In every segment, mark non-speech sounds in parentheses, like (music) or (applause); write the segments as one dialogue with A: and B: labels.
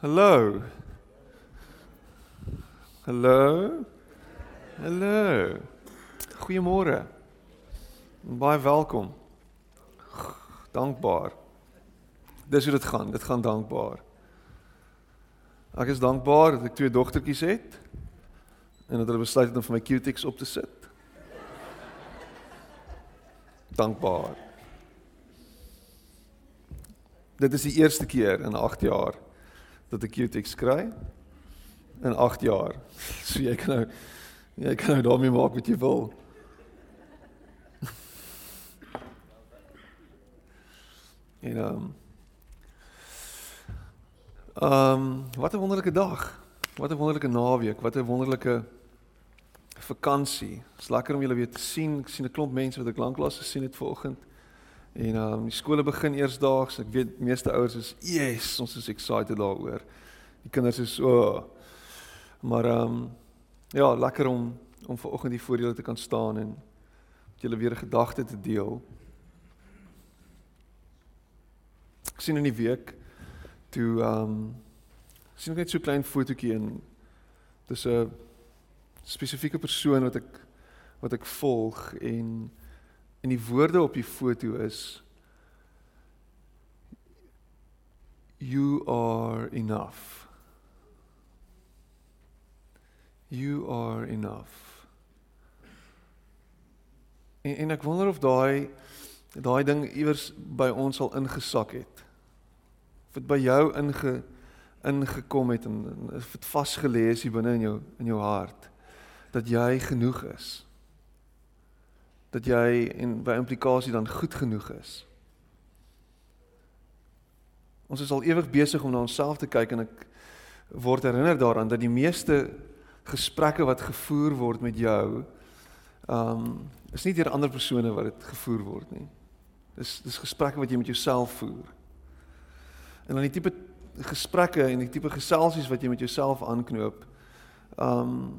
A: Hallo. Hallo. Hallo. Goeiemôre. Baie welkom. Dankbaar. Dis hoe dit gaan. Dit gaan dankbaar. Ek is dankbaar dat ek twee dogtertjies het en dat hulle besluit het om vir my cutics op te sit. Dankbaar. Dit is die eerste keer in 8 jaar dat ek cutics kry. In 8 jaar. (laughs) So jy kan nou jy kan nou daarmee maak wat jy wil. (laughs) En ehm ehm wat 'n wonderlike dag. Wat 'n wonderlike naweek, wat 'n wonderlike vakansie. Dit's lekker om julle weer te sien. Ek sien 'n klomp mense wat ek lanklaas gesien het vanoggend. En ehm um, die skole begin eersdaags. Ek weet meeste ouers is, "Yes, ons is excited daaroor." Die kinders is so oh. Maar ehm um, ja, lekker om om vanoggend hier voor julle te kan staan en met julle weer 'n gedagte te deel. Ek sien in die week toe ehm um, sien ek net so 'n klein fotootjie en dis 'n spesifieke persoon wat ek wat ek volg en en die woorde op die foto is you are enough. You are enough. En, en ek wonder of daai daai ding iewers by ons al ingesak het. Of dit by jou inge ingekom het en, en of dit vasgelê is hier binne in jou in jou hart dat jy genoeg is dat jy en by implikasie dan goed genoeg is ons is al ewig besig om na onsself te kyk en ek word herinner daaraan dat die meeste gesprekke wat gevoer word met jou um is nie deur ander persone wat dit gevoer word nie dis dis gesprekke wat jy met jouself voer En dan die tipe gesprekke en die tipe geselsies wat jy met jouself aanknoop. Um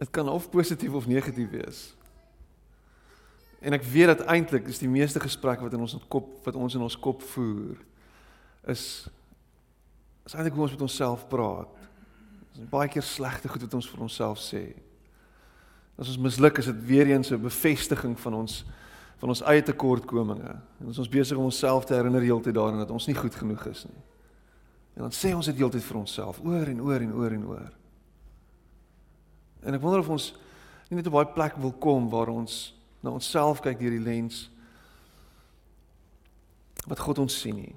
A: Dit kan of positief of negatief wees. En ek weet dat eintlik is die meeste gesprekke wat in ons kop wat ons in ons kop voer is is eintlik hoe ons met onsself praat. Dis baie keer slegte goed wat ons vir onsself sê. As ons misluk, is dit weer eens 'n bevestiging van ons van ons eie tekortkominge. En ons is besig om onsself te herinner heeltyd daaraan dat ons nie goed genoeg is nie. En dan sê ons dit heeltyd vir onsself, oor en oor en oor en oor. En ek wonder of ons nie net op daai plek wil kom waar ons na onsself kyk deur die lens wat God ons sien nie.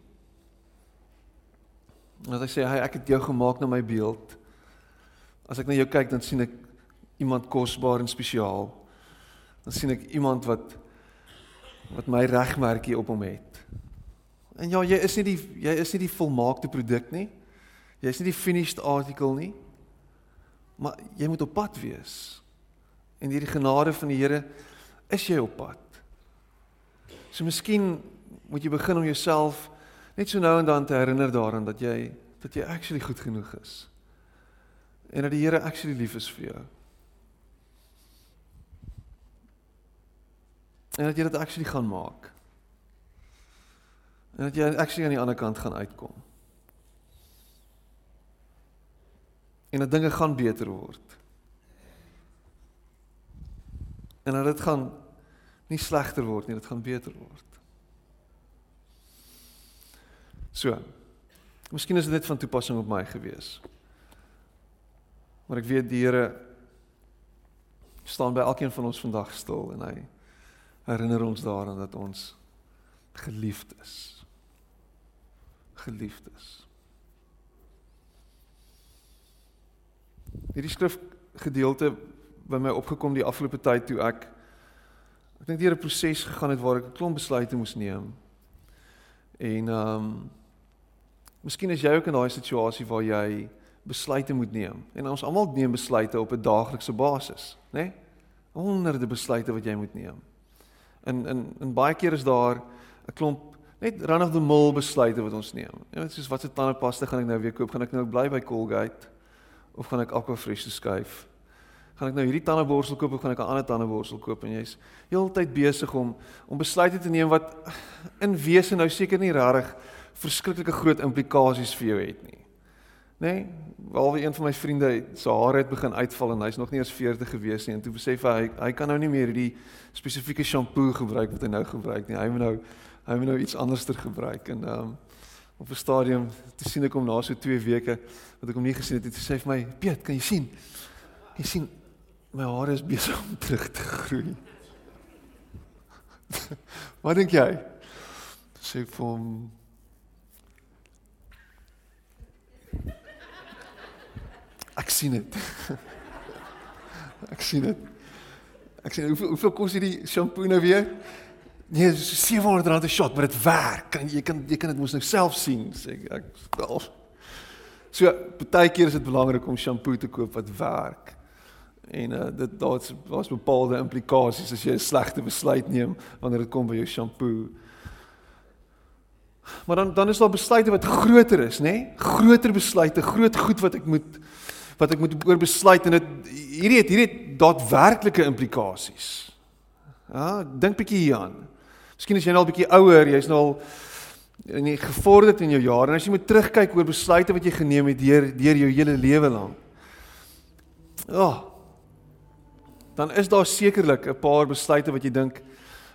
A: As hy sê, "Hy, ek het jou gemaak na my beeld." As ek na jou kyk, dan sien ek iemand kosbaar en spesiaal. Dan sien ek iemand wat wat my regmerkie op hom het. En ja, jy is nie die jy is nie die volmaakte produk nie. Jy is nie die finished article nie. Maar jy moet op pad wees. En deur die genade van die Here is jy op pad. So miskien moet jy begin om jouself net so nou en dan te herinner daaraan dat jy dat jy actually goed genoeg is. En dat die Here actually lief is vir jou. En dat jy dit actually gaan maak. En dat jy actually aan die ander kant gaan uitkom. En dat dinge gaan beter word. En dat dit gaan nie slegter word nie, dit gaan beter word. So. Miskien is dit net van toepassing op my gewees. Maar ek weet die Here staan by elkeen van ons vandag stil en hy herinner ons daaraan dat ons geliefd is. Geliefd is. Hierdie skrifgedeelte by my opgekom die afgelope tyd toe ek ek dink deur 'n proses gegaan het waar ek 'n klomp besluite moes neem. En ehm um, Miskien is jy ook in daai situasie waar jy besluite moet neem. En ons almal neem besluite op 'n daaglikse basis, né? Nee? Honderde besluite wat jy moet neem. In in in baie keer is daar 'n klomp net run of the mill besluite wat ons neem. Jy weet soos watse tandepasta gaan ek nou weer koop? Gaan ek nou bly by Colgate of gaan ek Aquafresh skuif? Gaan ek nou hierdie tandeborsel koop of gaan ek 'n ander tandeborsel koop en jy's heeltyd besig om om besluite te neem wat in wese nou seker nie regtig verskriklike groot implikasies vir jou het nie. Nê? Nee, Behalwe een van my vriende se hare het begin uitval en hy's nog nie eens 40 gewees nie en toe besef hy hy kan nou nie meer hierdie spesifieke shampoo gebruik wat hy nou gebruik nie. Hy moet nou hy moet nou iets anderster gebruik en ehm um, op 'n stadium te sien. Ek hom na so 2 weke wat ek hom nie gesien het het hy sê vir my Piet kan jy sien? Jy sien? My hare is besig om terug te groei. (laughs) Wat dink jy? Sê ek vir hom ek sien dit. (laughs) Ek sien dit. Ek sien hoeveel hoeveel kos hierdie shampoo nou weer Nee, dis 700 rand 'n shot, maar dit werk. Kan jy kan jy kan dit mos nou self sien, sê ek. Ek stel. So, baie keer is dit belangrik om shampoo te koop wat werk. En uh dit daar's daar's bepaalde implikasies as jy 'n slegte besluit neem wanneer dit kom by jou shampoo. Maar dan dan is daar besluite wat groter is, nê? Nee? Groter besluite, groot goed wat ek moet wat ek moet oor besluit en dit hierdie het hierdie het daadwerklike implikasies. Ja, dink bietjie hieraan. Miskien is jy nou al bietjie ouer, jy's nou al in die gevorderd in jou jare en as jy moet terugkyk oor besluite wat jy geneem het deur deur jou hele lewe lank. Ja. Oh, dan is daar sekerlik 'n paar besluite wat jy dink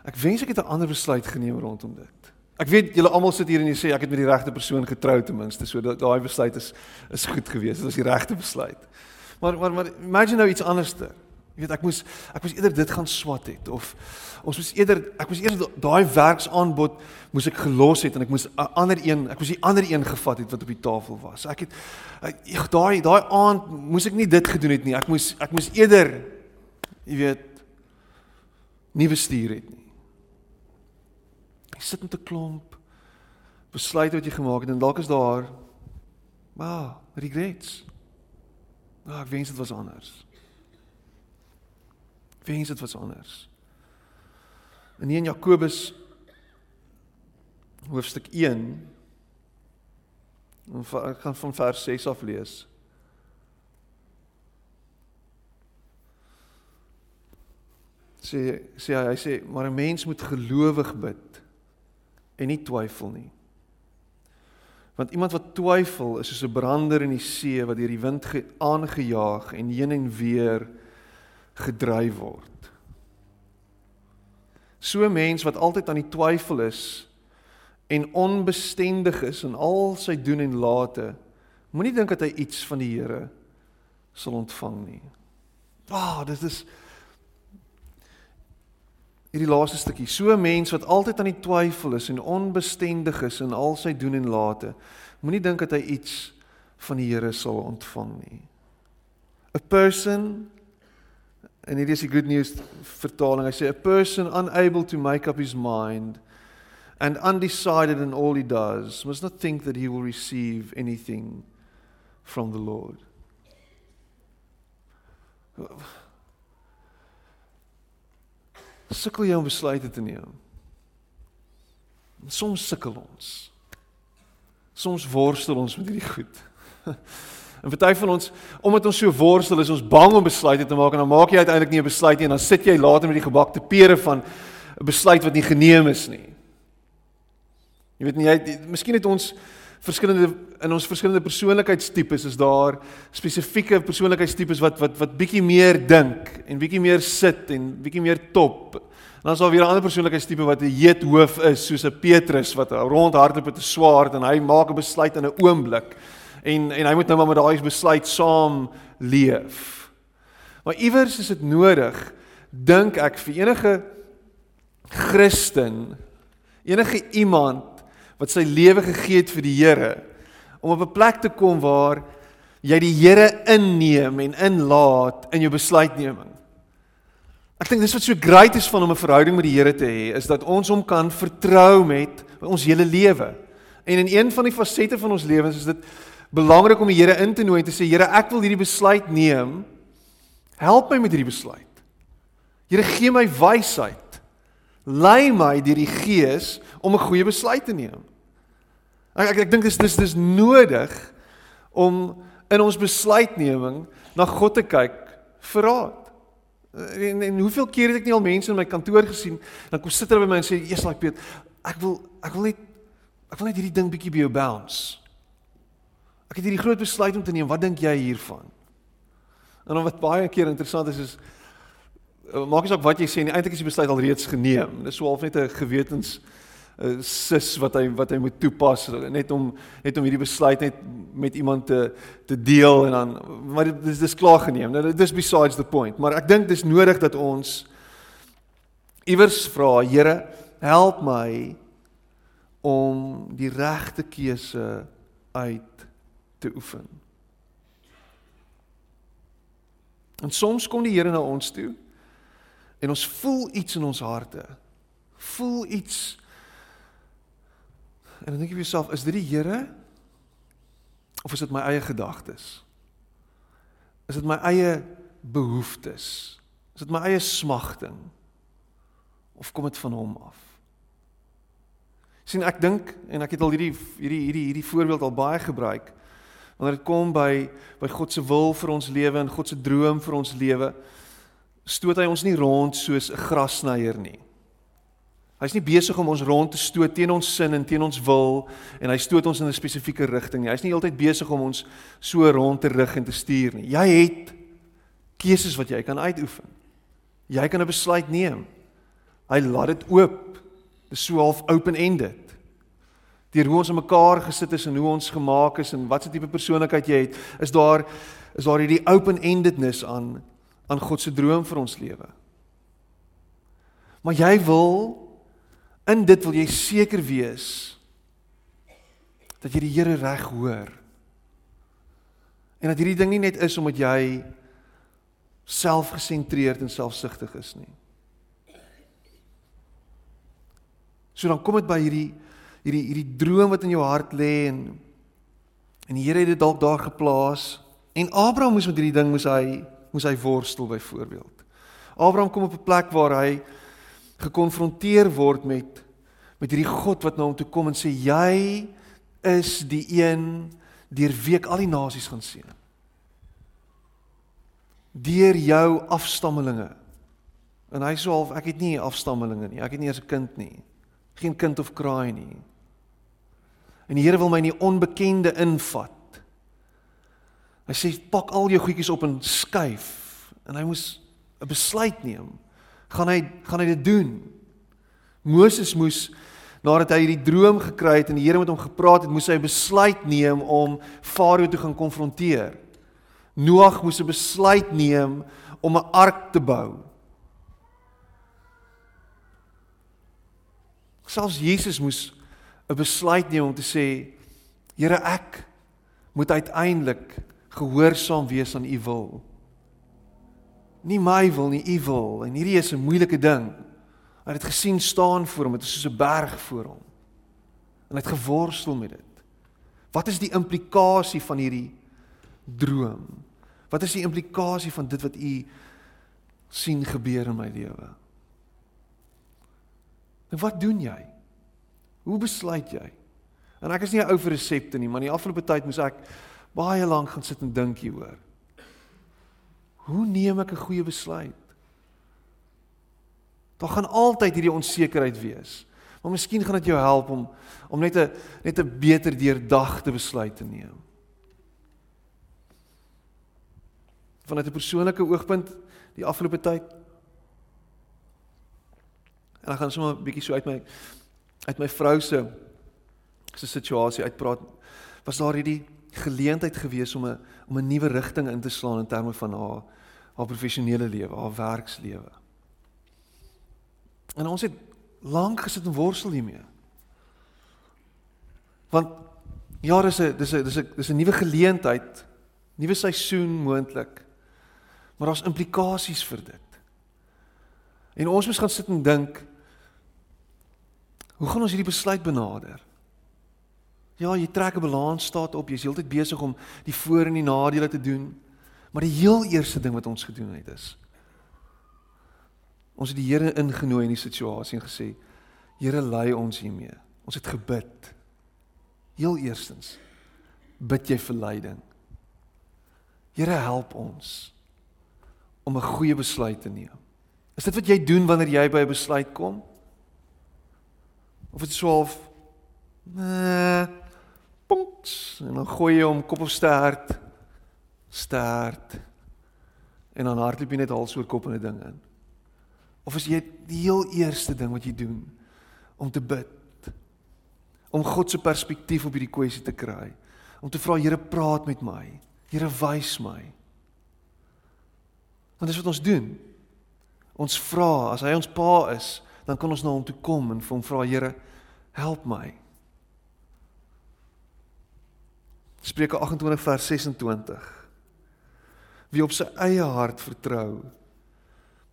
A: ek wens ek het 'n ander besluit geneem rondom dit. Ek weet julle almal sit hier en jy sê ek het met die regte persoon getrou ten minste, so daai besluit is is goed geweest. Dit was die regte besluit. Maar maar maar imagine nou iets anderster. Jy weet ek moes ek moes eerder dit gaan swat het of ons moes eerder ek moes eers daai werksaanbod moes ek gelos het en ek moes 'n ander een ek moes die ander een gevat het wat op die tafel was. Ek het ek daai daai aand moes ek nie dit gedoen het nie. Ek moes ek moes eerder jy weet nie bestuur het nie. Jy sit met 'n klomp besluite wat jy gemaak het en dalk is daar maar regrets. Nou, ek wens dit was anders. Wens dit was anders. En in Jakobus hoofstuk 1 ek gaan van vers 6 af lees. Sê sê hy, hy sê maar 'n mens moet gelowig bid en nie twyfel nie. Want iemand wat twyfel is soos 'n brander in die see wat deur die wind aangejaag en heen en weer gedryf word. So 'n mens wat altyd aan die twyfel is en onbestendig is in al sy doen en late, moenie dink dat hy iets van die Here sal ontvang nie. Wow, dit is hierdie laaste stukkie. So 'n mens wat altyd aan die twyfel is en onbestendig is in al sy doen en late, moenie dink dat hy iets van die Here sal ontvang nie. A person En hier is die good news vertaling. Hy sê a person unable to make up his mind and undecided in all he does must not think that he will receive anything from the Lord. Sukkel jy om besluite te neem? Soms sukkel ons. Soms worstel ons met hierdie goed. (laughs) En party van ons, omdat ons so worstel, is ons bang om besluite te maak en dan maak jy uiteindelik nie 'n besluit nie en dan sit jy later met die gebakte pere van 'n besluit wat nie geneem is nie. Jy weet nie jy miskien het ons verskillende in ons verskillende persoonlikheidstipes is daar spesifieke persoonlikheidstipes wat wat wat bietjie meer dink en bietjie meer sit en bietjie meer top. En dan is daar weer 'n ander persoonlikheidstipe wat 'n heet hoof is soos 'n Petrus wat rondhardloop met 'n swaard en hy maak 'n besluit in 'n oomblik en en hy moet nou maar met daai besluit saam leef. Maar iewers is dit nodig dink ek vir enige Christen, enige iemand wat sy lewe gegee het vir die Here om op 'n plek te kom waar jy die Here inneem en inlaat in jou besluitneming. Ek dink dis wat so great is van om 'n verhouding met die Here te hê, is dat ons hom kan vertrou met ons hele lewe. En in een van die fasette van ons lewens is dit belangrik om die Here in te nooi en te sê Here, ek wil hierdie besluit neem. Help my met hierdie besluit. Here, gee my wysheid. Lei my deur die Gees om 'n goeie besluit te neem. Ek ek, ek dink dis dis dis nodig om in ons besluitneming na God te kyk verraad. En, en hoeveel keer het ek nie al mense in my kantoor gesien dan kom sit hulle by my en sê, "Jesus, like Piet, ek wil ek wil net ek wil net hierdie ding bietjie by jou bounce." Ek het hierdie groot besluit om te neem. Wat dink jy hiervan? En dan wat baie keer interessant is is eh, maak nie saak wat jy sê nie, eintlik is die besluit al reeds geneem. Dis so half net 'n gewetens uh, sis wat hy wat hy moet toepas net om net om hierdie besluit net met iemand te te deel en dan maar dit dis dis klaar geneem. Nou dis besides the point, maar ek dink dis nodig dat ons iewers vra, Here, help my om die regte keuse uit te oefen. En soms kom die Here na ons toe en ons voel iets in ons harte. Voel iets En dan dink jy vir jouself, is dit die Here of is dit my eie gedagtes? Is dit my eie behoeftes? Is dit my eie smagting? Of kom dit van hom af? sien ek dink en ek het al hierdie hierdie hierdie hierdie voorbeeld al baie gebruik wanneer dit kom by by God se wil vir ons lewe en God se droom vir ons lewe stoot hy ons nie rond soos 'n grasnyer nie Hy's nie besig om ons rond te stoot teen ons sin en teen ons wil en hy stoot ons in 'n spesifieke rigting nie. Hy's nie heeltyd besig om ons so rond te rig en te stuur nie. Jy het keuses wat jy kan uitoefen. Jy kan 'n besluit neem. Hy laat dit oop. Dis so half open-ended. Deur hoe ons mekaar gesit is en hoe ons gemaak is en wat se tipe persoonlikheid jy het, is daar is daar hierdie open-endedness aan aan God se droom vir ons lewe. Maar jy wil In dit wil jy seker wees dat jy die Here reg hoor. En dat hierdie ding nie net is omdat jy selfgesentreerd en selfsugtig is nie. So dan kom dit by hierdie hierdie hierdie droom wat in jou hart lê en en die Here het dit dalk daar geplaas en Abraham moes met hierdie ding moes hy moes hy worstel byvoorbeeld. Abraham kom op 'n plek waar hy gekonfronteer word met met hierdie God wat na nou hom toe kom en sê jy is die een deur wie ek al die nasies gaan seën. Deur jou afstammelinge. En hy sê half ek het nie afstammelinge nie. Ek het nie eens 'n kind nie. Geen kind of kraai nie. En die Here wil my in die onbekende invat. Hy sê pak al jou goedjies op en skuif. En hy moes 'n besluit neem gaan hy gaan hy dit doen. Moses moes nadat hy hierdie droom gekry het en die Here met hom gepraat het, moes hy 'n besluit neem om Farao te gaan konfronteer. Noag moes 'n besluit neem om 'n ark te bou. Selfs Jesus moes 'n besluit neem om te sê: "Here, ek moet uiteindelik gehoorsaam wees aan U wil." Nie my wil nie, u wil. En hierdie is 'n moeilike ding. Hy het gesien staan voor hom, dit is soos 'n berg voor hom. En hy het geworstel met dit. Wat is die implikasie van hierdie droom? Wat is die implikasie van dit wat u sien gebeur in my lewe? En wat doen jy? Hoe besluit jy? En ek is nie 'n ou vir resepte nie, maar die afgelope tyd moes ek baie lank gaan sit en dink hieroor. Hoe neem ek 'n goeie besluit? Daar gaan altyd hierdie onsekerheid wees. Maar miskien gaan dit jou help om om net 'n net 'n beter deurdagte besluit te neem. Vanuit 'n persoonlike oogpunt die afgelope tyd en ek gaan sommer 'n bietjie so uit my uit my vrou se se situasie uitpraat was daar hierdie geleentheid gewees om 'n om 'n nuwe rigting in te slaan in terme van haar haar professionele lewe, haar werkslewe. En ons het lank gesit en worstel hiermee. Want ja, dis 'n dis 'n dis 'n dis 'n nuwe geleentheid, nuwe seisoen moontlik. Maar daar's implikasies vir dit. En ons moet gaan sit en dink hoe gaan ons hierdie besluit benader? Ja, jy trek 'n balansstaat op, jy's heeltyd besig om die voor en die nadele te doen. Maar die heel eerste ding wat ons gedoen het is ons het die Here ingenooi in die situasie en gesê Here lei ons hiermee. Ons het gebid. Heel eerstens bid jy vir leiding. Here help ons om 'n goeie besluit te neem? Is dit wat jy doen wanneer jy by 'n besluit kom? Of dit swaalf nee punks en dan gooi jy hom kop of stert stert en dan hardloop jy net hals oor kop in 'n ding in. Of is jy die heel eerste ding wat jy doen om te bid? Om God se perspektief op hierdie kwessie te kry. Om te vra Here praat met my. Here wys my. Want dis wat ons doen. Ons vra as hy ons pa is, dan kan ons na hom toe kom en vir hom vra Here, help my. Spreuke 28 vers 26. Wie op sy eie hart vertrou,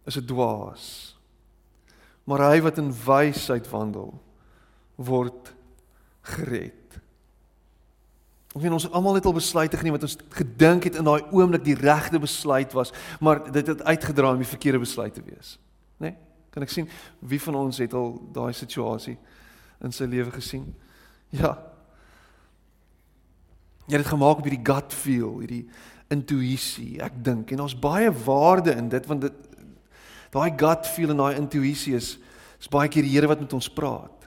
A: is 'n dwaas. Maar hy wat in wysheid wandel, word gered. Ons weet ons almal het al besluite geneem wat ons gedink het in daai oomblik die regte besluit was, maar dit het uitgedraai om die verkeerde besluit te wees. Kan ek sien wie van ons het al daai situasie in sy lewe gesien? Ja. Jy het dit gemaak op hierdie gut feel, hierdie intuïsie, ek dink. En ons baie waarde in dit want dit daai gut feel en daai intuïsie is is baie keer die Here wat met ons praat.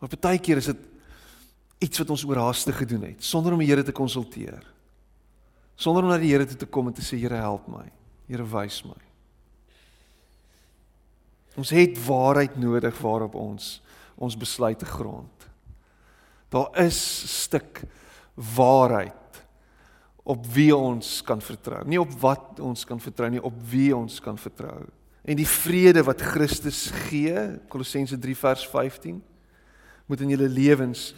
A: Maar baie keer is dit iets wat ons oorhaastig gedoen het sonder om die Here te konsulteer. Sonder om na die Here toe te kom en te sê Here help my. Here wys my. Ons het waarheid nodig waarop ons ons besluite grond. Daar is 'n stuk waarheid op wie ons kan vertrou. Nie op wat ons kan vertrou nie, op wie ons kan vertrou. En die vrede wat Christus gee, Kolossense 3 vers 15, moet in julle lewens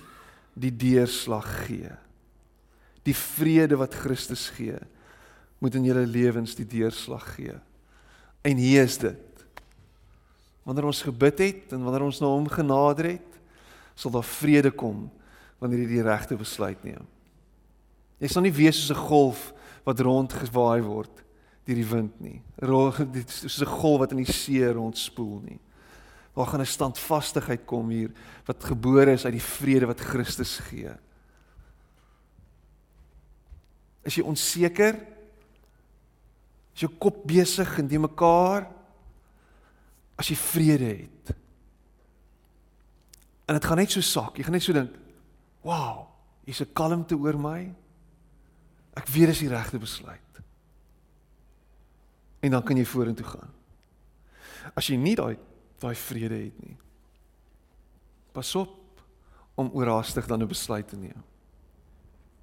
A: die deurslag gee. Die vrede wat Christus gee, moet in julle lewens die deurslag gee. En hier is dit. Wanneer ons gebid het en wanneer ons na hom genader het, sal daar vrede kom wanneer jy die regte besluit neem. Jy sal nie wees soos 'n golf wat rondgewaai word deur die wind nie. Soos 'n golf wat in die see rondspoel nie. Daar gaan 'n standvastigheid kom hier wat gebore is uit die vrede wat Christus gee. Is jy onseker? Is jou kop besig en die mekaar? As jy vrede het. En dit gaan net so sak. Jy gaan net so dink, "Wow, hier's 'n kalmte oor my." Ek weet dis die regte besluit. En dan kan jy vorentoe gaan. As jy nie daai daai vrede het nie. Pas op om oorhaastig dan 'n besluit te neem.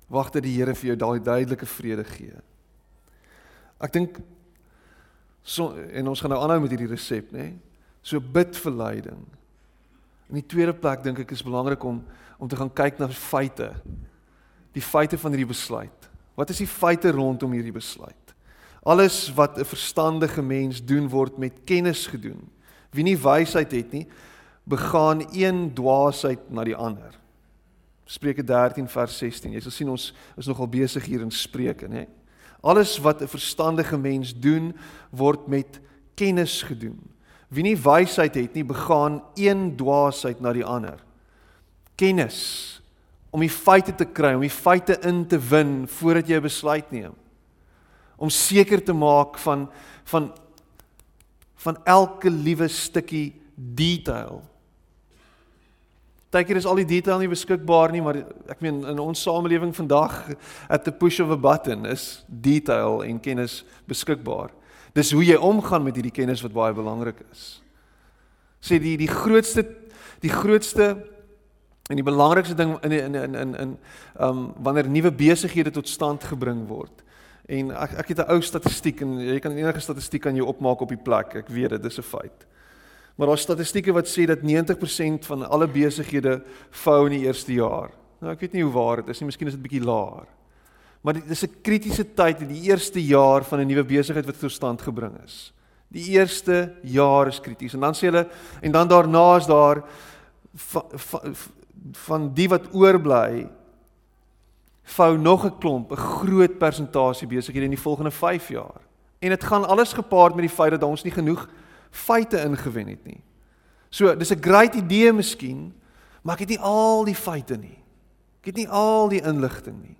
A: Wag dat die Here vir jou daai duidelike vrede gee. Ek dink so en ons gaan nou aanhou met hierdie resep, nê? So bid vir leiding. In die tweede plek dink ek is belangrik om om te gaan kyk na feite. Die feite van hierdie besluit. Wat is die feite rondom hierdie besluit? Alles wat 'n verstandige mens doen word met kennis gedoen. Wie nie wysheid het nie, begaan een dwaasheid na die ander. Spreuke 13 vers 16. Jy sal sien ons is nogal besig hier in Spreuke, nê? Alles wat 'n verstandige mens doen word met kennis gedoen. Wie nie wysheid het nie, begaan een dwaasheid na die ander. Kennis om die feite te kry, om die feite in te win voordat jy 'n besluit neem. Om seker te maak van van van elke liewe stukkie detail. Partykeer is al die detail nie beskikbaar nie, maar ek meen in ons samelewing vandag at the push of a button is detail en kennis beskikbaar. Dis hoe jy omgaan met hierdie kennis wat baie belangrik is. Sê die die grootste die grootste En die belangrikste ding in in in in in ehm um, wanneer nuwe besighede tot stand gebring word. En ek ek het 'n ou statistiek en jy kan enige statistiek aan jou opmaak op die plek. Ek weet dit is 'n feit. Maar daar's statistieke wat sê dat 90% van alle besighede vou in die eerste jaar. Nou ek weet nie hoe waar dit is nie, miskien is dit bietjie laer. Maar dit is 'n kritiese tyd in die eerste jaar van 'n nuwe besigheid wat tot stand gebring is. Die eerste jaar is krities en dan sê hulle en dan daarna is daar va, va, van die wat oorbly vou nog 'n klomp, 'n groot persentasie besighede in die volgende 5 jaar. En dit gaan alles gepaard met die feit dat ons nie genoeg feite ingewen het nie. So, dis 'n great idee miskien, maar ek het nie al die feite nie. Ek het nie al die inligting nie.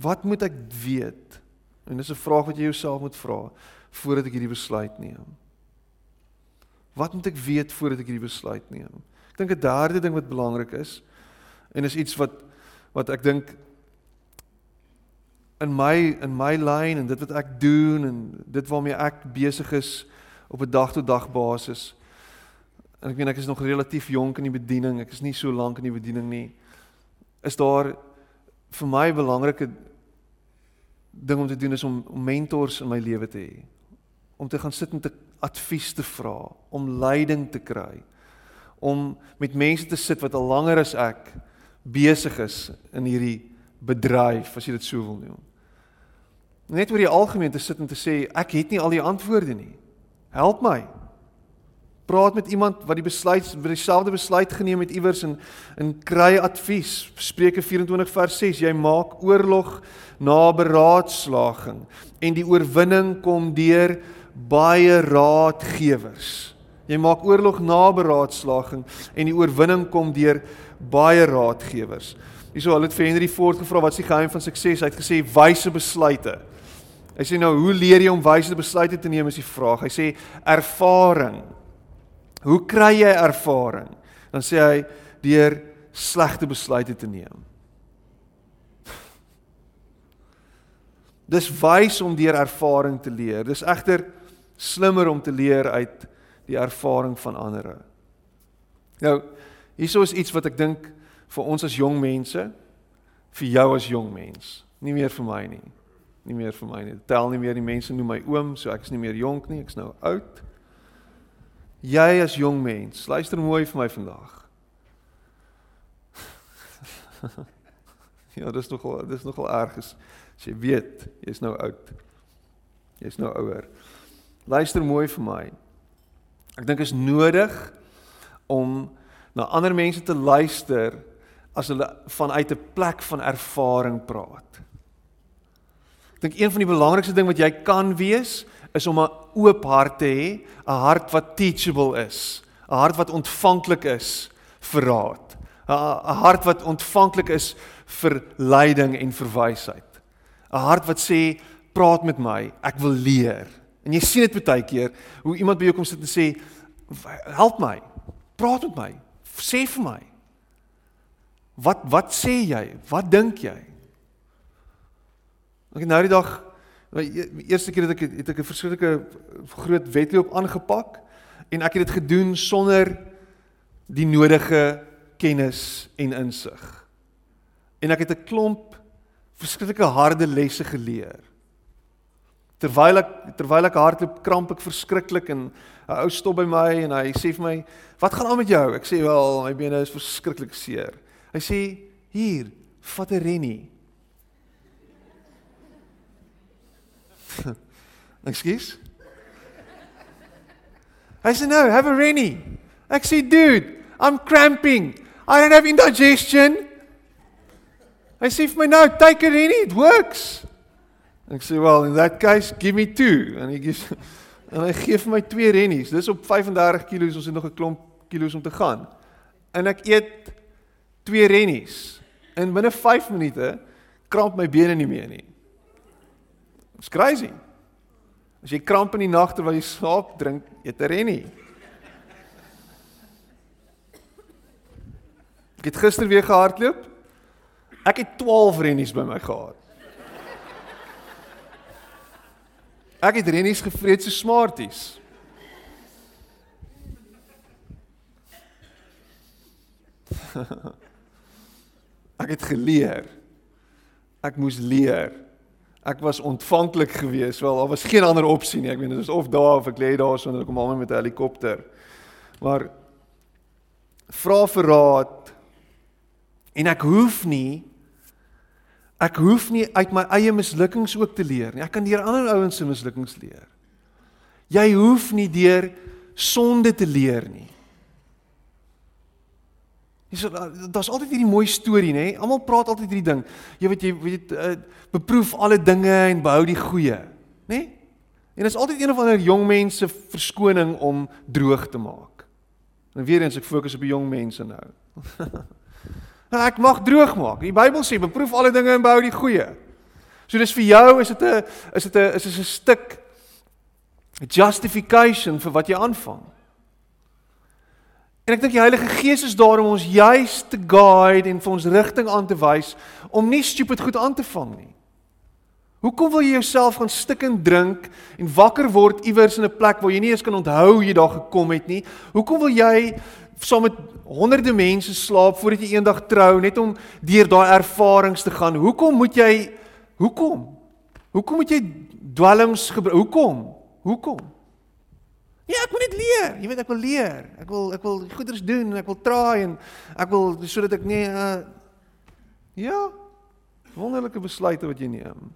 A: Wat moet ek weet? En dis 'n vraag wat jy jouself moet vra voordat ek hierdie besluit neem. Wat moet ek weet voordat ek hierdie besluit neem? Ek dink 'n derde ding wat belangrik is en is iets wat wat ek dink in my in my lyn en dit wat ek doen en dit waarmee ek besig is op 'n dag tot dag basis. En ek meen ek is nog relatief jonk in die bediening. Ek is nie so lank in die bediening nie. Is daar vir my belangrike ding om te doen is om, om mentors in my lewe te hê. Om te gaan sit en te advies te vra, om leiding te kry. Om met mense te sit wat al langer as ek besig is in hierdie bedryf, as jy dit sou wil noem net oor die algemeen te sit en te sê ek het nie al die antwoorde nie. Help my. Praat met iemand wat die besluit wat dieselfde besluit geneem het iewers en en kry advies. Spreuke 24 vers 6: Jy maak oorlog na beraadslaging en die oorwinning kom deur baie raadgewers. Jy maak oorlog na beraadslaging en die oorwinning kom deur baie raadgewers. Hierso hulle het vir Henry Ford gevra wat is die geheim van sukses? Hy het gesê wyse besluite. Hy sê nou, hoe leer jy om wyse besluite te neem is die vraag. Hy sê ervaring. Hoe kry jy ervaring? Dan sê hy deur slegte besluite te neem. Dis wys om deur ervaring te leer. Dis egter slimmer om te leer uit die ervaring van ander. Nou, hieso is iets wat ek dink vir ons as jong mense, vir jou as jong mens, nie meer vir my nie nie meer vir my nie. Tel nie meer die mense noem my oom, so ek is nie meer jonk nie, ek's nou oud. Jy as jong mens, luister mooi vir my vandag. (laughs) ja, dis nogal dis nogal erg as, as jy weet jy's nou oud. Jy's nou ouer. Luister mooi vir my. Ek dink is nodig om na ander mense te luister as hulle vanuit 'n plek van ervaring praat. Ek dink een van die belangrikste ding wat jy kan wees is om 'n oop hart te hê, 'n hart wat teachable is, 'n hart wat ontvanklik is vir raad, 'n hart wat ontvanklik is vir leiding en vir wysheid. 'n Hart wat sê praat met my, ek wil leer. En jy sien dit baie keer hoe iemand by jou kom sit en sê help my, praat met my, sê vir my. Wat wat sê jy? Wat dink jy? Ek nou die dag die eerste keer het ek het ek 'n verskriklike groot wedloop aangepak en ek het dit gedoen sonder die nodige kennis en insig. En ek het 'n klomp verskriklike harde lesse geleer. Terwyl ek terwyl ek hardloop, kramp ek verskriklik en 'n ou stop by my en hy sê vir my, "Wat gaan aan met jou?" Ek sê, "Wel, my bene is verskriklik seer." Hy sê, "Hier, vat 'n rennie." Excuse? I said, no, have a rennie. Ek sê, dude, I'm cramping. I don't have indigestion. Hy sê vir my nou, take a rennie, it works. Ek sê, well, in that case, give me two. En hy gee (laughs) en hy gee vir my twee rennies. Dis op 35 kg, ons het nog 'n klomp kilos om te gaan. En ek eet twee rennies. En binne 5 minute kramp my bene nie meer nie. It's crazy. As jy kramp in die nag terwyl jy slaap, drink eet rennie. Ek het gister weer gehardloop. Ek het 12 rennies by my gehad. Ek het rennies gevreet so smarties. (laughs) Ek het geleer. Ek moes leer ek was ontvanklik geweest. Wel, daar was geen ander opsie nie. Ek meen dit is of daar of ek lê daar sonder kom almal met 'n helikopter. Maar vra vir raad en ek hoef nie ek hoef nie uit my eie mislukkings ook te leer nie. Ek kan deur ander ouens se mislukkings leer. Jy hoef nie deur sonde te leer nie. Dis daar's altyd hierdie mooi storie, nê? Almal praat altyd hierdie ding. Jy weet jy weet uh, beproef alle dinge en behou die goeie, nê? En dit is altyd een of ander jong mense verskoning om droog te maak. En weer eens ek fokus op die jong mense nou. (laughs) nou ek mag droog maak. Die Bybel sê beproef alle dinge en behou die goeie. So dis vir jou is dit 'n is dit 'n is dit 'n stuk justification vir wat jy aanvang. En ek dink die Heilige Gees is daar om ons juis te guide en vir ons rigting aan te wys om nie stupid goed aan te vang nie. Hoekom wil jy jouself gaan stik en drink en wakker word iewers in 'n plek waar jy nie eens kan onthou jy daar gekom het nie? Hoekom wil jy saam met honderde mense slaap voordat jy eendag trou net om deur daai ervarings te gaan? Hoekom moet jy hoekom? Hoekom moet jy dwelms gebruik? Hoekom? Hoekom? Ja, ek moet net leer. Jy weet ek wil leer. Ek wil ek wil goeders doen en ek wil traai en ek wil sodat ek nie uh Ja. Wonderlike besluite wat jy neem.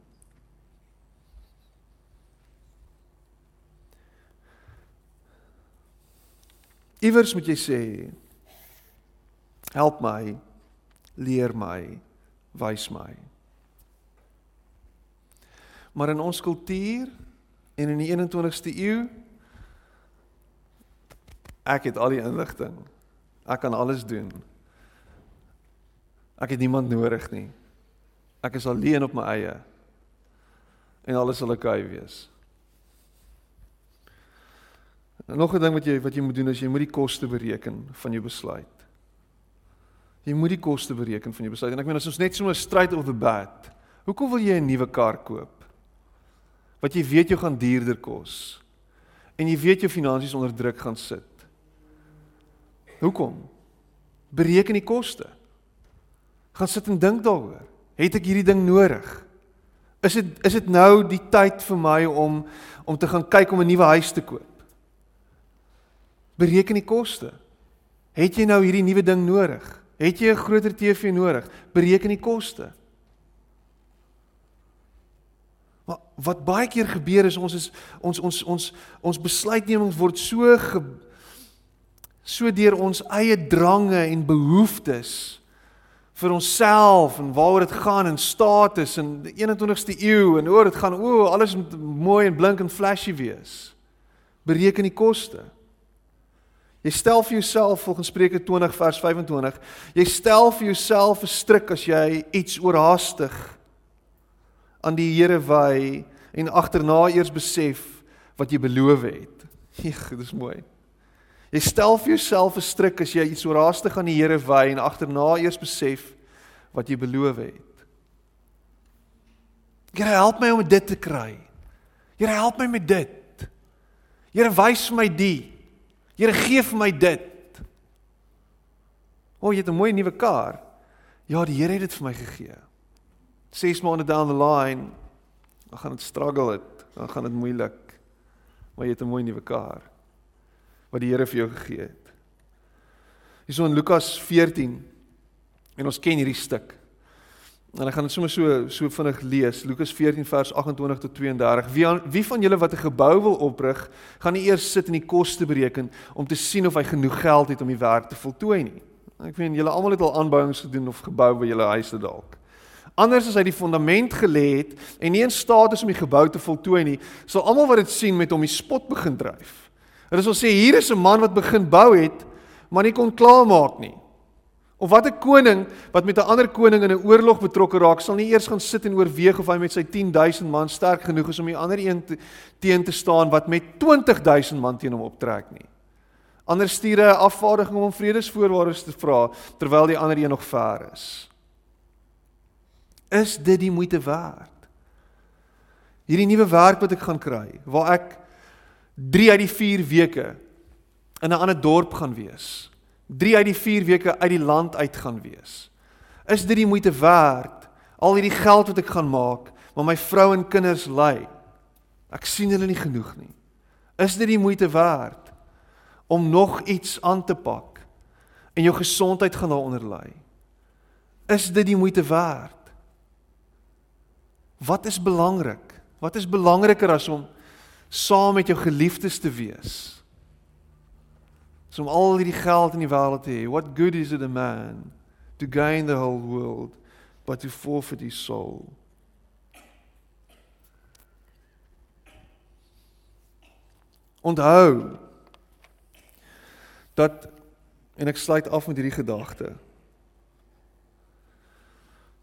A: Iewers moet jy sê help my, leer my, wys my. Maar in ons kultuur en in die 21ste eeu ek het al die inligting. Ek kan alles doen. Ek het niemand nodig nie. Ek is alleen op my eie. En alles sal oukei okay wees. En nog 'n ding wat jy wat jy moet doen is jy moet die koste bereken van jou besluit. Jy moet die koste bereken van jou besluit. En ek meen as ons net so 'n straight of the bat. Hoekom wil jy 'n nuwe kar koop? Wat jy weet jy gaan duurder kos. En jy weet jou finansies onder druk gaan sit. Hoekom? Bereken die koste. Gaan sit en dink daaroor. Het ek hierdie ding nodig? Is dit is dit nou die tyd vir my om om te gaan kyk om 'n nuwe huis te koop? Bereken die koste. Het jy nou hierdie nuwe ding nodig? Het jy 'n groter TV nodig? Bereken die koste. Maar wat baie keer gebeur is ons is ons ons ons ons besluitneming word so ge, so deur ons eie drange en behoeftes vir onsself en waaroor dit gaan en status in die 21ste eeu en oor dit gaan o alles moet mooi en blink en flashy wees. Bereken die koste. Jy stel vir jouself volgens Spreuke 20 vers 25, jy stel vir jouself 'n stryk as jy iets oorhaastig aan die Here wy en agterna eers besef wat jy beloof het. (laughs) Eeg, dis mooi. Jy stel vir jouself 'n stryk as jy iets oorhaastig aan die Here wy en agterna eers besef wat jy beloof het. Here help my om dit te kry. Here help my met dit. Here wys vir my dit. Here gee vir my dit. O, jy het 'n mooi nuwe kar. Ja, die Here het dit vir my gegee. 6 maande down the line, dan gaan dit struggle het, dan gaan dit moeilik. Maar jy het 'n mooi nuwe kar wat die Here vir jou gegee het. Hierso in Lukas 14 en ons ken hierdie stuk. En ek gaan dit sommer so so vinnig lees. Lukas 14 vers 28 tot 32. Wie aan, wie van julle wat 'n gebou wil oprig, gaan nie eers sit en die koste bereken om te sien of hy genoeg geld het om die werk te voltooi nie. Ek weet julle almal het al aanbouings gedoen of gebou by julle huise dalk. Anders as hy die fondament gelê het en nie in staat is om die gebou te voltooi nie, sal almal wat dit sien met hom die spot begin dryf. Hulle sal sê hier is 'n man wat begin bou het, maar nie kon klaarmaak nie. Of wat 'n koning wat met 'n ander koning in 'n oorlog betrokke raak, sal nie eers gaan sit en oorweeg of hy met sy 10000 man sterk genoeg is om die ander een te, teen te staan wat met 20000 man teen hom optrek nie. Ander stuur 'n afvaardiging om vredesvoorwaardes te vra terwyl die ander een nog ver is. Is dit die moeite werd? Hierdie nuwe werk wat ek gaan kry, waar ek 3 uit die 4 weke in 'n ander dorp gaan wees 3 uit die 4 weke uit die land uit gaan wees. Is dit die moeite werd? Al hierdie geld wat ek gaan maak, maar my vrou en kinders ly. Ek sien hulle nie genoeg nie. Is dit die moeite werd om nog iets aan te pak en jou gesondheid gaan daaronder ly? Is dit die moeite werd? Wat is belangrik? Wat is belangriker as om saam met jou geliefdes te wees? So om al hierdie geld in die wêreld te hê, what good is it a man to gain the whole world but to forfeit his soul? Onthou dat en ek sluit af met hierdie gedagte.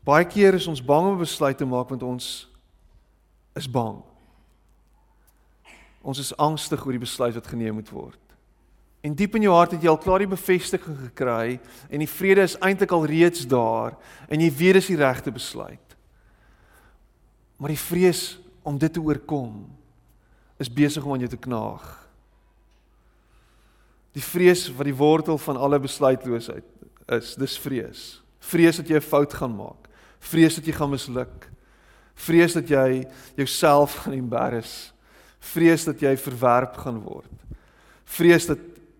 A: Baie keer is ons bang om besluite te maak want ons is bang. Ons is angstig oor die besluit wat geneem moet word. En diep in jou hart het jy al klaar die bevestiging gekry en die vrede is eintlik al reeds daar en jy weet dis die regte besluit. Maar die vrees om dit te oorkom is besig om aan jou te knaag. Die vrees wat die wortel van alle besluitloosheid is, dis vrees. Vrees dat jy 'n fout gaan maak. Vrees dat jy gaan misluk. Vrees dat jy jouself gaan embarrass. Vrees dat jy verwerp gaan word. Vrees dat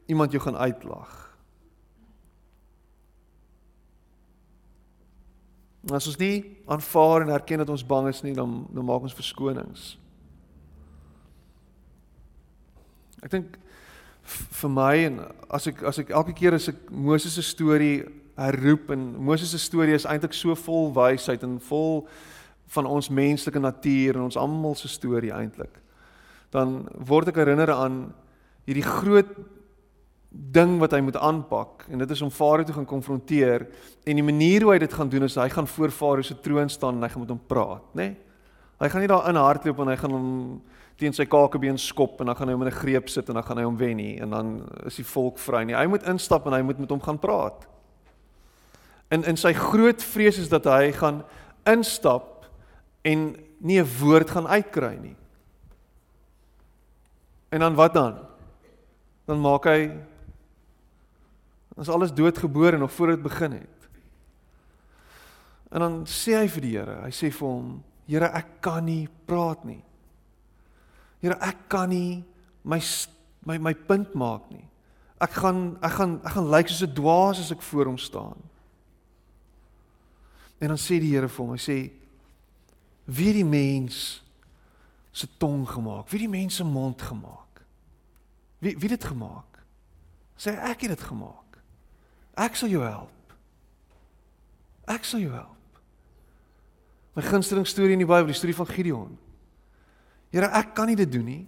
A: iemand jou gaan uitlag. As ons nie aanvaar en erken dat ons bang is nie, dan dan maak ons verskonings. Ek dink vir my en as ek as ek elke keer as ek Moses se storie herroep en Moses se storie is eintlik so vol wysheid en vol van ons menslike natuur en ons almal se storie eintlik. Dan word ek herinner aan hierdie groot ding wat hy moet aanpak en dit is om Farao toe gaan konfronteer en die manier hoe hy dit gaan doen is hy gaan voor Farao se troon staan en hy gaan met hom praat, nê? Nee? Hy gaan nie daar in hardloop en hy gaan hom teen sy kakebeen skop en dan gaan hy hom in 'n greep sit en dan gaan hy hom wen nie en dan is die volk vry nie. Hy moet instap en hy moet met hom gaan praat. En in sy groot vrees is dat hy gaan instap en nie 'n woord gaan uitkry nie. En dan wat dan? Dan maak hy Ons alles doodgebore nog voor dit begin het. En dan sê hy vir die Here, hy sê vir hom, Here, ek kan nie praat nie. Here, ek kan nie my my my punt maak nie. Ek gaan ek gaan ek gaan lyk soos 'n dwaas as ek voor hom staan. En dan sê die Here vir hom, hy sê wie die mens se tong gemaak? Wie die mens se mond gemaak? Wie wie dit gemaak? Sê ek het dit gemaak. Ek sal jou help. Ek sal jou help. My gunsteling storie in die Bybel, die storie van Gideon. Here, ek kan nie dit doen nie.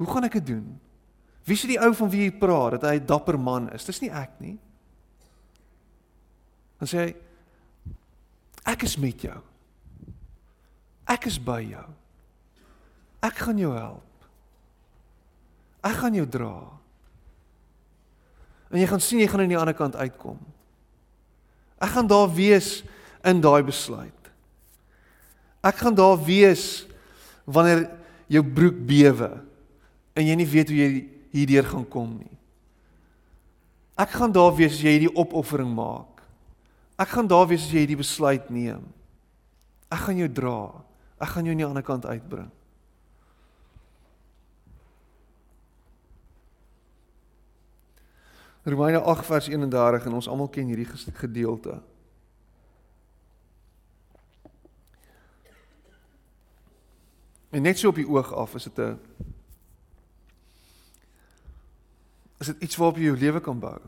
A: Hoe gaan ek dit doen? Wie is die ou van wie jy praat dat hy 'n dapper man is? Dis nie ek nie. Dan sê hy ek is met jou. Ek is by jou. Ek gaan jou help. Ek gaan jou dra. En jy gaan sien jy gaan aan die ander kant uitkom. Ek gaan daar wees in daai besluit. Ek gaan daar wees wanneer jou broek bewe en jy nie weet hoe jy hierdeur gaan kom nie. Ek gaan daar wees as jy hierdie opoffering maak. Ek gaan daar wees as jy hierdie besluit neem. Ek gaan jou dra. Ek gaan jou aan die ander kant uitbring. Romeine 8 vers 31 en ons almal ken hierdie gedeelte. En net so op die oog af is dit 'n is dit iets waarop jy jou lewe kan bou.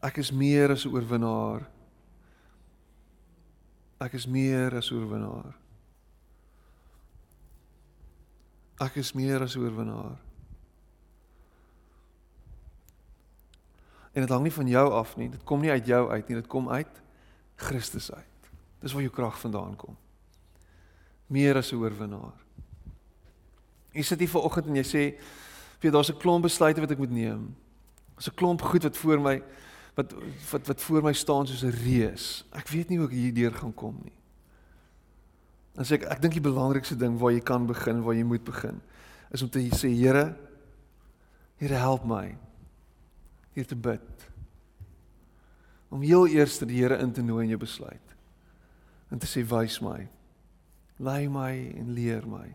A: Ek is meer as 'n oorwinnaar. Ek is meer as 'n oorwinnaar. Ek is meer as 'n oorwinnaar. En dit hang nie van jou af nie. Dit kom nie uit jou uit nie. Dit kom uit Christus uit. Dis waar jou krag vandaan kom. Meer as 'n oorwinnaar. Jy sit hier vanoggend en jy sê, "Vir daar's 'n klomp besluite wat ek moet neem. Daar's 'n klomp goed wat voor my wat wat wat voor my staan soos 'n reus. Ek weet nie hoe ek hierdeur gaan kom nie." Dan sê ek, ek dink die belangrikste ding waar jy kan begin, waar jy moet begin, is om te sê, "Here, Here help my hier te bid. Om heel eers die Here in te nooi in jou besluit. En te sê wys my. Lei my en leer my.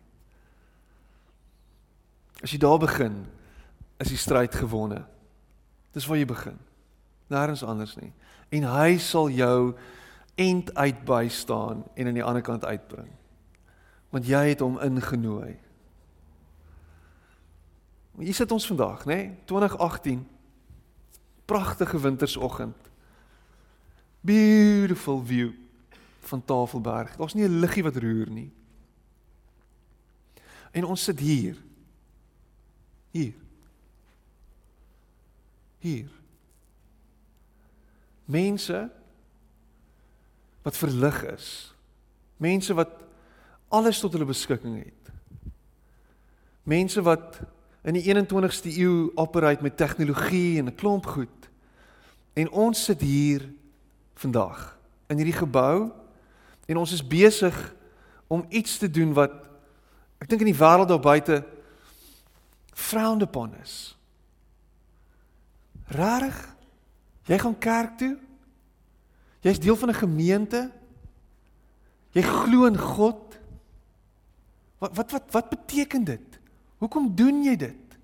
A: As jy daar begin, is die stryd gewonne. Dis waar jy begin. Nêrens anders nie. En hy sal jou end uit by staan en aan die ander kant uitbring. Want jy het hom ingenooi. Hier sit ons vandag, nê? 2018 pragtige wintersoggend. Beautiful view van Tafelberg. Daar's nie 'n liggie wat roer nie. En ons sit hier. Hier. Hier. Mense wat verlig is. Mense wat alles tot hulle beskikking het. Mense wat in die 21ste eeu operate met tegnologie en 'n klomp goed. En ons sit hier vandag in hierdie gebou en ons is besig om iets te doen wat ek dink in die wêreld daar buite frowned upon is. Rarig? Jy gaan kerk toe? Jy's deel van 'n gemeente? Jy glo in God? Wat wat wat wat beteken dit? Hoekom doen jy dit?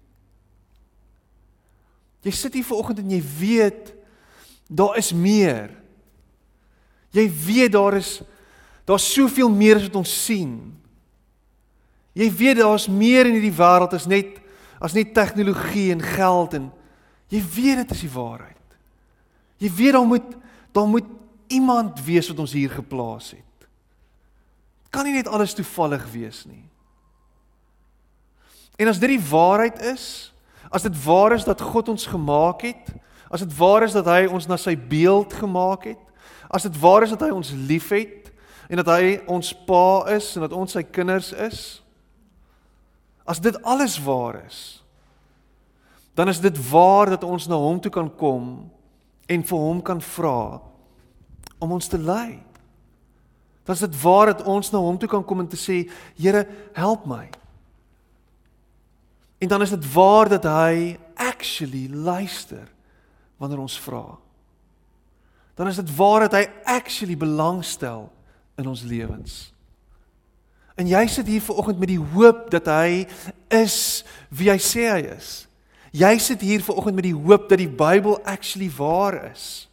A: Jy sit hier vanoggend en jy weet daar is meer. Jy weet daar is daar's soveel meer as wat ons sien. Jy weet daar's meer in hierdie wêreld as net as net tegnologie en geld en jy weet dit is die waarheid. Jy weet daar moet daar moet iemand wees wat ons hier geplaas het. Kan nie net alles toevallig wees nie. En as dit die waarheid is, as dit waar is dat God ons gemaak het, as dit waar is dat hy ons na sy beeld gemaak het, as dit waar is dat hy ons liefhet en dat hy ons pa is en dat ons sy kinders is, as dit alles waar is, dan is dit waar dat ons na hom toe kan kom en vir hom kan vra om ons te lei. Dan is dit waar dat ons na hom toe kan kom en te sê, Here, help my. En dan is dit waar dat hy actually luister wanneer ons vra. Dan is dit waar dat hy actually belangstel in ons lewens. En jy sit hier vanoggend met die hoop dat hy is wie hy sê hy is. Jy sit hier vanoggend met die hoop dat die Bybel actually waar is.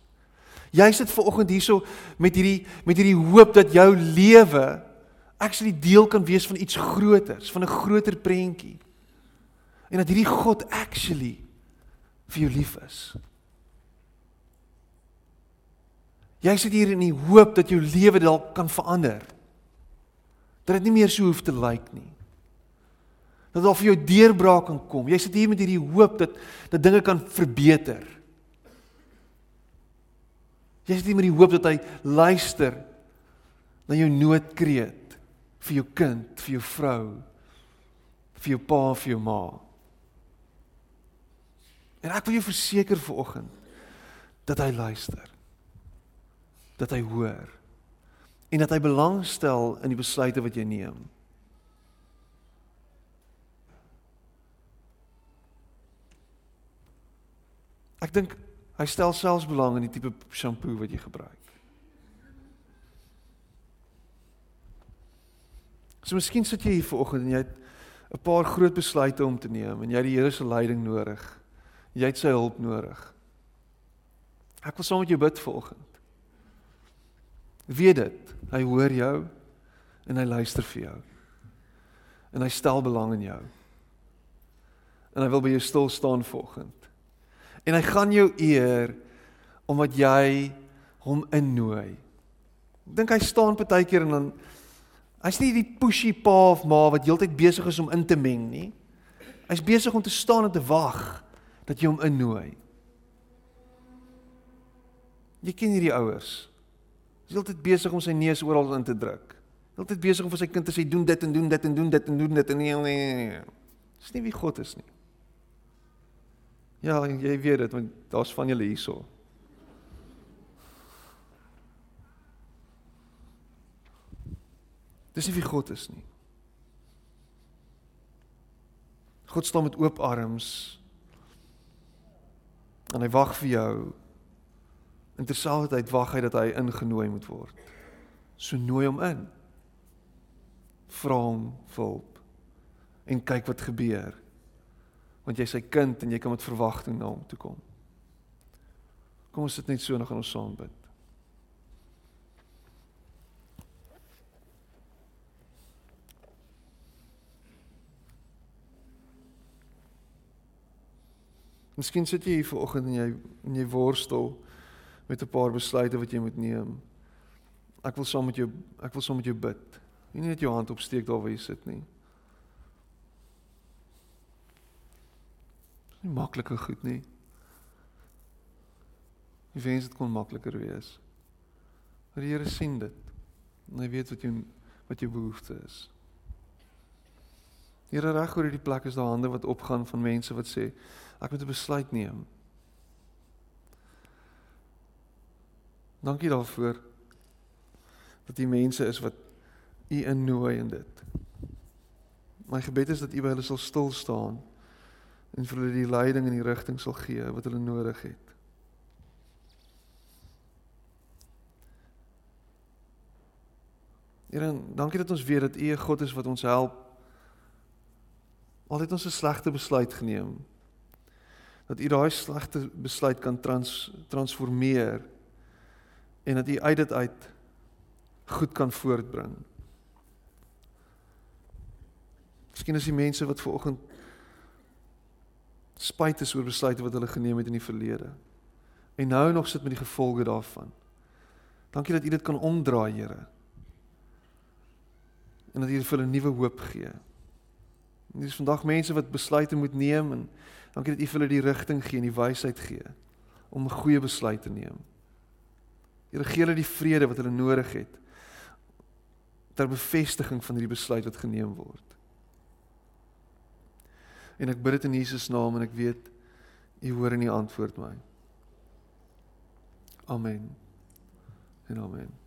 A: Jy sit ver oggend hierso met hierdie met hierdie hoop dat jou lewe actually deel kan wees van iets groters, van 'n groter prentjie. En dat hierdie God actually vir jou lief is. Jy sit hier in die hoop dat jou lewe dalk kan verander. Dat dit nie meer so hoef te lyk nie. Dat daar vir jou deurbraak kan kom. Jy sit hier met hierdie hoop dat dat dinge kan verbeter. Jy sit hier met die hoop dat hy luister na jou noodkreet vir jou kind, vir jou vrou, vir jou pa, vir jou ma. En ek wil jou verseker vanoggend dat hy luister. Dat hy hoor en dat hy belangstel in die besluite wat jy neem. Ek dink Hy stel selfs belang in die tipe shampoo wat jy gebruik. So miskien sit jy hier vanoggend en jy het 'n paar groot besluite om te neem en jy het die Here se leiding nodig. Jy het sy hulp nodig. Ek wil saam met jou bid vanoggend. Weet dit, hy hoor jou en hy luister vir jou. En hy stel belang in jou. En hy wil by jou stil staan vanoggend. En hy gaan jou eer omdat jy hom innooi. Ek dink hy staan partykeer en dan hy's nie die pushy pa of ma wat heeltyd besig is om in te meng nie. Hy's besig om te staan en te wag dat jy hom innooi. Jy ken hierdie ouers. Hy's heeltyd besig om sy neus oral in te druk. Heeltyd besig om vir sy kind te sê doen dit en doen dit en doen dit en doen dit en nee nee nee. Dis nie wie God is nie. Ja, jy weet dit want daar's van julle hierso. Dis nie wie God is nie. God staan met oop arms en hy wag vir jou. En terselfdertyd wag hy dat hy ingenooi moet word. So nooi hom in. Vra hom vir hulp en kyk wat gebeur want jy's sy kind en jy kan met verwagting na hom toe kom. Kom ons sit net so en gaan ons saam bid. Miskien sit jy hier vanoggend en jy en jy worstel met 'n paar besluite wat jy moet neem. Ek wil saam met jou ek wil saam met jou bid. Nie net jou hand opsteek daar waar jy sit nie. nie maklike goed nie. Ek wens dit kon makliker wees. Maar die Here sien dit. En hy weet wat jy wat jou behoefte is. Here reg oor hierdie plek is daar hande wat opgaan van mense wat sê ek moet 'n besluit neem. Dankie daarvoor dat die mense is wat u innooi in dit. My gebed is dat u by hulle sal stil staan en vir hulle die leiding en die rigting sal gee wat hulle nodig het. Here, dankie dat ons weet dat U 'n God is wat ons help. Al het ons 'n slegte besluit geneem, dat U daai slegte besluit kan trans transformeer en dat U uit dit uit goed kan voortbring. Miskien is die mense wat ver oggend spyt is oor besluite wat hulle geneem het in die verlede. En nou nog sit met die gevolge daarvan. Dankie dat U dit kan omdraai, Here. En dat U vir hulle nuwe hoop gee. Dit is vandag mense wat besluite moet neem en dankie dat U vir hulle die rigting gee en die wysheid gee om goeie besluit te neem. Here gee hulle die vrede wat hulle nodig het ter bevestiging van hierdie besluit wat geneem word. En ek bid dit in Jesus naam en ek weet U hoor en U antwoord my. Amen. En amen.